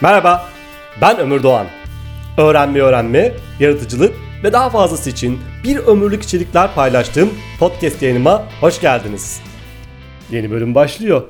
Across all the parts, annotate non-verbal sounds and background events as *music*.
Merhaba, ben Ömür Doğan. Öğrenme öğrenme, yaratıcılık ve daha fazlası için bir ömürlük içerikler paylaştığım podcast yayınıma hoş geldiniz. Yeni bölüm başlıyor.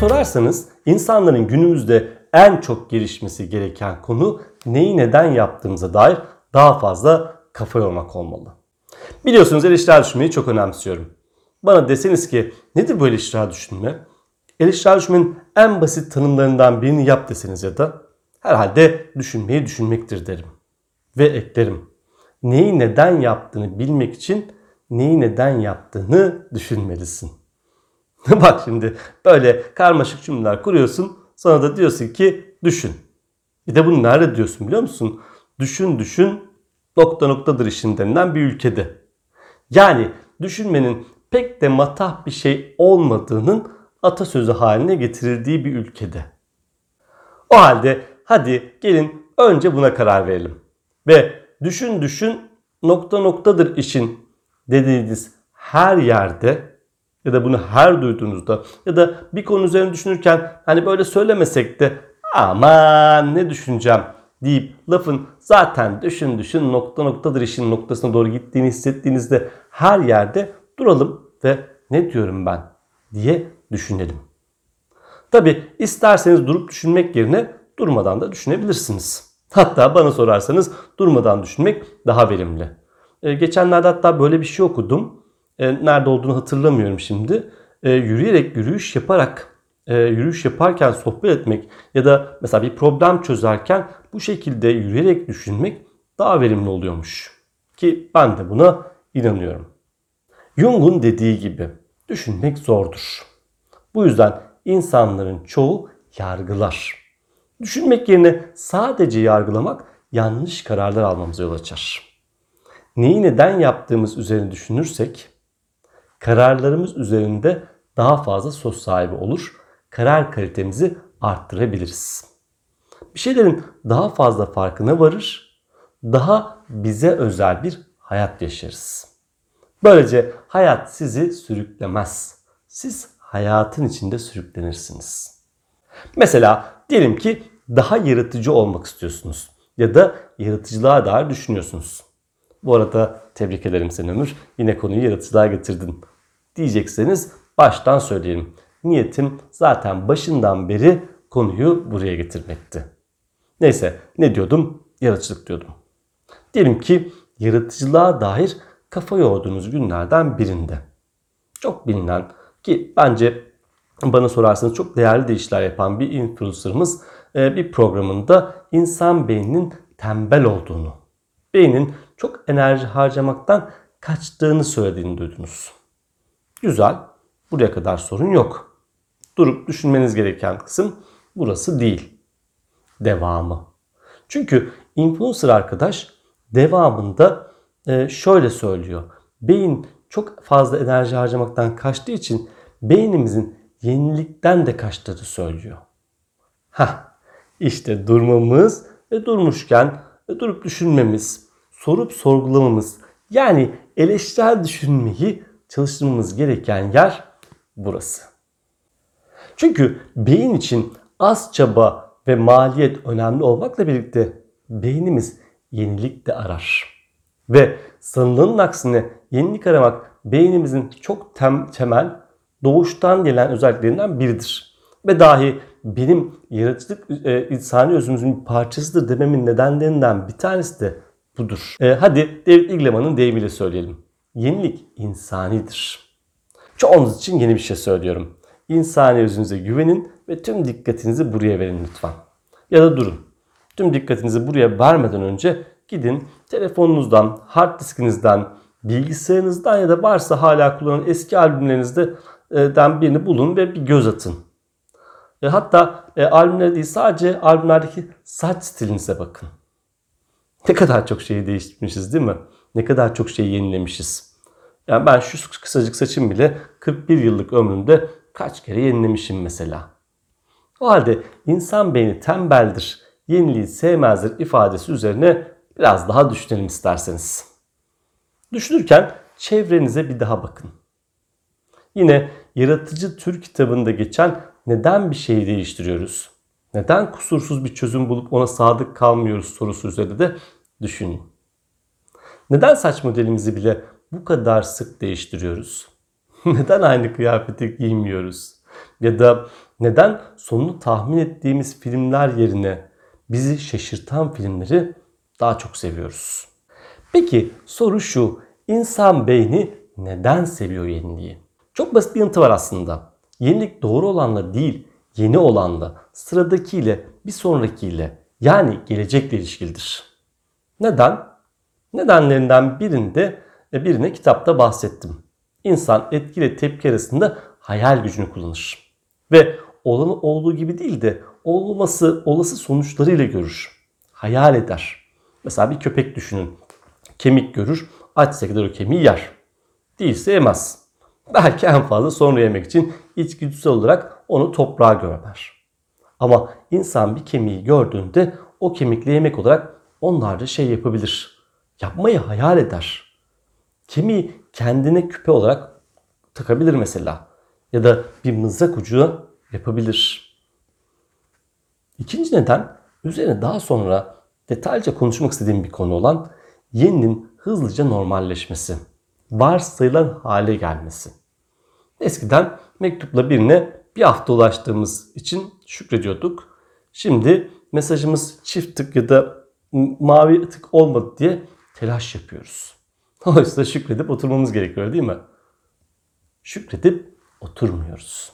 Sorarsanız insanların günümüzde en çok gelişmesi gereken konu neyi neden yaptığımıza dair daha fazla kafa yormak olmalı. Biliyorsunuz eleştirel düşünmeyi çok önemsiyorum. Bana deseniz ki nedir bu eleştirel düşünme? Eleştirel düşünmenin en basit tanımlarından birini yap deseniz ya da herhalde düşünmeyi düşünmektir derim. Ve eklerim. Neyi neden yaptığını bilmek için neyi neden yaptığını düşünmelisin. *laughs* Bak şimdi böyle karmaşık cümleler kuruyorsun. Sonra da diyorsun ki düşün. Bir de bunu nerede diyorsun biliyor musun? Düşün düşün nokta noktadır işin denilen bir ülkede. Yani düşünmenin pek de matah bir şey olmadığının atasözü haline getirildiği bir ülkede. O halde hadi gelin önce buna karar verelim. Ve düşün düşün nokta noktadır işin dediğiniz her yerde ya da bunu her duyduğunuzda ya da bir konu üzerine düşünürken hani böyle söylemesek de aman ne düşüneceğim deyip lafın zaten düşün düşün nokta noktadır işin noktasına doğru gittiğini hissettiğinizde her yerde duralım ve ne diyorum ben diye düşünelim. Tabi isterseniz durup düşünmek yerine durmadan da düşünebilirsiniz. Hatta bana sorarsanız durmadan düşünmek daha verimli. Ee, geçenlerde hatta böyle bir şey okudum. Ee, nerede olduğunu hatırlamıyorum şimdi. Ee, yürüyerek yürüyüş yaparak e, yürüyüş yaparken sohbet etmek ya da mesela bir problem çözerken bu şekilde yürüyerek düşünmek daha verimli oluyormuş. Ki ben de buna inanıyorum. Jung'un dediği gibi düşünmek zordur. Bu yüzden insanların çoğu yargılar. Düşünmek yerine sadece yargılamak yanlış kararlar almamıza yol açar. Neyi neden yaptığımız üzerine düşünürsek kararlarımız üzerinde daha fazla söz sahibi olur. Karar kalitemizi arttırabiliriz. Bir şeylerin daha fazla farkına varır. Daha bize özel bir hayat yaşarız. Böylece hayat sizi sürüklemez. Siz hayatın içinde sürüklenirsiniz. Mesela diyelim ki daha yaratıcı olmak istiyorsunuz ya da yaratıcılığa dair düşünüyorsunuz. Bu arada tebrik ederim seni Ömür. Yine konuyu yaratıcılığa getirdin. Diyecekseniz baştan söyleyeyim. Niyetim zaten başından beri konuyu buraya getirmekti. Neyse ne diyordum? Yaratıcılık diyordum. Diyelim ki yaratıcılığa dair kafa yorduğunuz günlerden birinde. Çok bilinen ki bence bana sorarsanız çok değerli de işler yapan bir influencer'ımız e, bir programında insan beyninin tembel olduğunu, beynin çok enerji harcamaktan kaçtığını söylediğini duydunuz. Güzel. Buraya kadar sorun yok. Durup düşünmeniz gereken kısım burası değil. Devamı. Çünkü influencer arkadaş devamında e, şöyle söylüyor. Beyin çok fazla enerji harcamaktan kaçtığı için beynimizin yenilikten de kaçtığını söylüyor. Ha, işte durmamız ve durmuşken durup düşünmemiz, sorup sorgulamamız yani eleştirel düşünmeyi çalıştırmamız gereken yer burası. Çünkü beyin için az çaba ve maliyet önemli olmakla birlikte beynimiz yenilik de arar. Ve sanılanın aksine yenilik aramak beynimizin çok tem temel doğuştan gelen özelliklerinden biridir. Ve dahi benim yaratıcılık e, insani özümüzün bir parçasıdır dememin nedenlerinden bir tanesi de budur. E, hadi David Igleman'ın deyimiyle söyleyelim. Yenilik insanidir. Çoğunuz için yeni bir şey söylüyorum. İnsani özünüze güvenin ve tüm dikkatinizi buraya verin lütfen. Ya da durun. Tüm dikkatinizi buraya vermeden önce gidin telefonunuzdan, hard diskinizden, bilgisayarınızdan ya da varsa hala kullanan eski albümlerinizden birini bulun ve bir göz atın. E, hatta e, değil sadece albümlerdeki saç stilinize bakın. Ne kadar çok şeyi değiştirmişiz değil mi? Ne kadar çok şeyi yenilemişiz. Yani ben şu kısacık saçım bile 41 yıllık ömrümde kaç kere yenilemişim mesela. O halde insan beyni tembeldir, yeniliği sevmezdir ifadesi üzerine biraz daha düşünelim isterseniz. Düşünürken çevrenize bir daha bakın. Yine Yaratıcı Tür kitabında geçen neden bir şeyi değiştiriyoruz? Neden kusursuz bir çözüm bulup ona sadık kalmıyoruz sorusu üzerinde de düşünün. Neden saç modelimizi bile bu kadar sık değiştiriyoruz? *laughs* neden aynı kıyafeti giymiyoruz? Ya da neden sonunu tahmin ettiğimiz filmler yerine bizi şaşırtan filmleri daha çok seviyoruz? Peki soru şu. İnsan beyni neden seviyor yeniliği? Çok basit bir yanıtı var aslında. Yenilik doğru olanla değil, yeni olanla, sıradakiyle, bir sonrakiyle yani gelecekle ilişkilidir. Neden? Nedenlerinden birinde e, birine kitapta bahsettim. İnsan etkiyle tepki arasında hayal gücünü kullanır. Ve olanı olduğu gibi değil de olması olası sonuçlarıyla görür. Hayal eder. Mesela bir köpek düşünün. Kemik görür, açsa kadar o kemiği yer. Değilse yemez. Belki en fazla sonra yemek için içgüdüsel olarak onu toprağa gömer. Ama insan bir kemiği gördüğünde o kemikle yemek olarak onlarca şey yapabilir. Yapmayı hayal eder. Kemiği kendine küpe olarak takabilir mesela. Ya da bir mızrak ucu yapabilir. İkinci neden üzerine daha sonra detaylıca konuşmak istediğim bir konu olan yeninin hızlıca normalleşmesi. Varsayılan hale gelmesi. Eskiden mektupla birine bir hafta ulaştığımız için şükrediyorduk. Şimdi mesajımız çift tık ya da mavi tık olmadı diye telaş yapıyoruz. *laughs* Oysa şükredip oturmamız gerekiyor değil mi? Şükredip oturmuyoruz.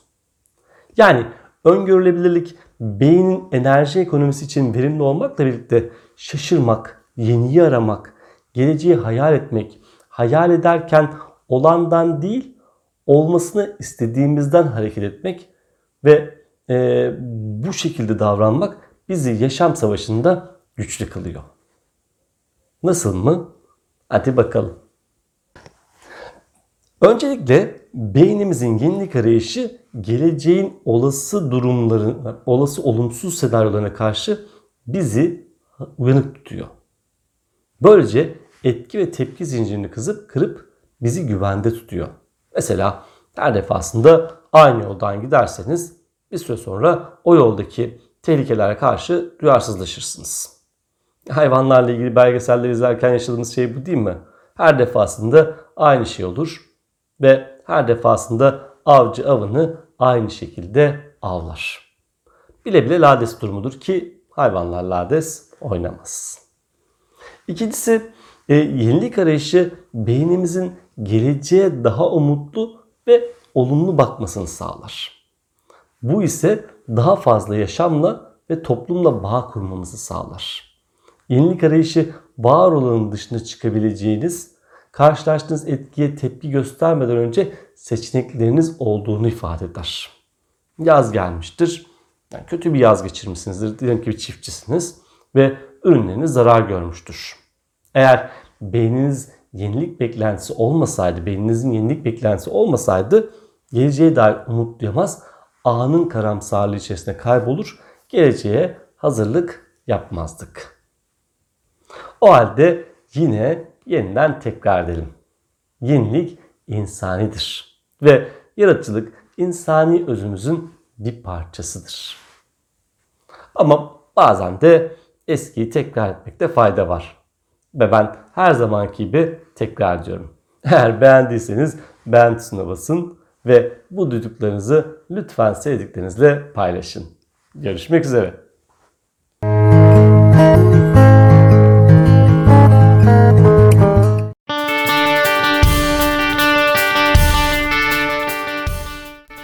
Yani öngörülebilirlik beynin enerji ekonomisi için verimli olmakla birlikte şaşırmak, yeniyi aramak, geleceği hayal etmek, hayal ederken olandan değil olmasını istediğimizden hareket etmek ve e, bu şekilde davranmak bizi yaşam savaşında güçlü kılıyor. Nasıl mı? Hadi bakalım. Öncelikle beynimizin yenilik arayışı geleceğin olası durumları, olası olumsuz senaryolarına karşı bizi uyanık tutuyor. Böylece etki ve tepki zincirini kızıp kırıp bizi güvende tutuyor. Mesela her defasında aynı yoldan giderseniz bir süre sonra o yoldaki tehlikelere karşı duyarsızlaşırsınız. Hayvanlarla ilgili belgeseller izlerken yaşadığımız şey bu değil mi? Her defasında aynı şey olur ve her defasında avcı avını aynı şekilde avlar. Bile bile lades durumudur ki hayvanlar lades oynamaz. İkincisi e, yenilik arayışı beynimizin geleceğe daha umutlu ve olumlu bakmasını sağlar. Bu ise daha fazla yaşamla ve toplumla bağ kurmamızı sağlar. Yenilik arayışı var olanın dışına çıkabileceğiniz, karşılaştığınız etkiye tepki göstermeden önce seçenekleriniz olduğunu ifade eder. Yaz gelmiştir. Yani kötü bir yaz geçirmişsinizdir. Diyelim ki bir çiftçisiniz ve ürünleriniz zarar görmüştür. Eğer beyniniz yenilik beklentisi olmasaydı, beyninizin yenilik beklentisi olmasaydı geleceğe dair umut duyamaz, anın karamsarlığı içerisinde kaybolur, geleceğe hazırlık yapmazdık. O halde yine yeniden tekrar edelim. Yenilik insanidir ve yaratıcılık insani özümüzün bir parçasıdır. Ama bazen de eskiyi tekrar etmekte fayda var. Ve ben her zamanki gibi tekrar ediyorum. Eğer beğendiyseniz beğen tuşuna basın ve bu duyduklarınızı lütfen sevdiklerinizle paylaşın. Görüşmek üzere.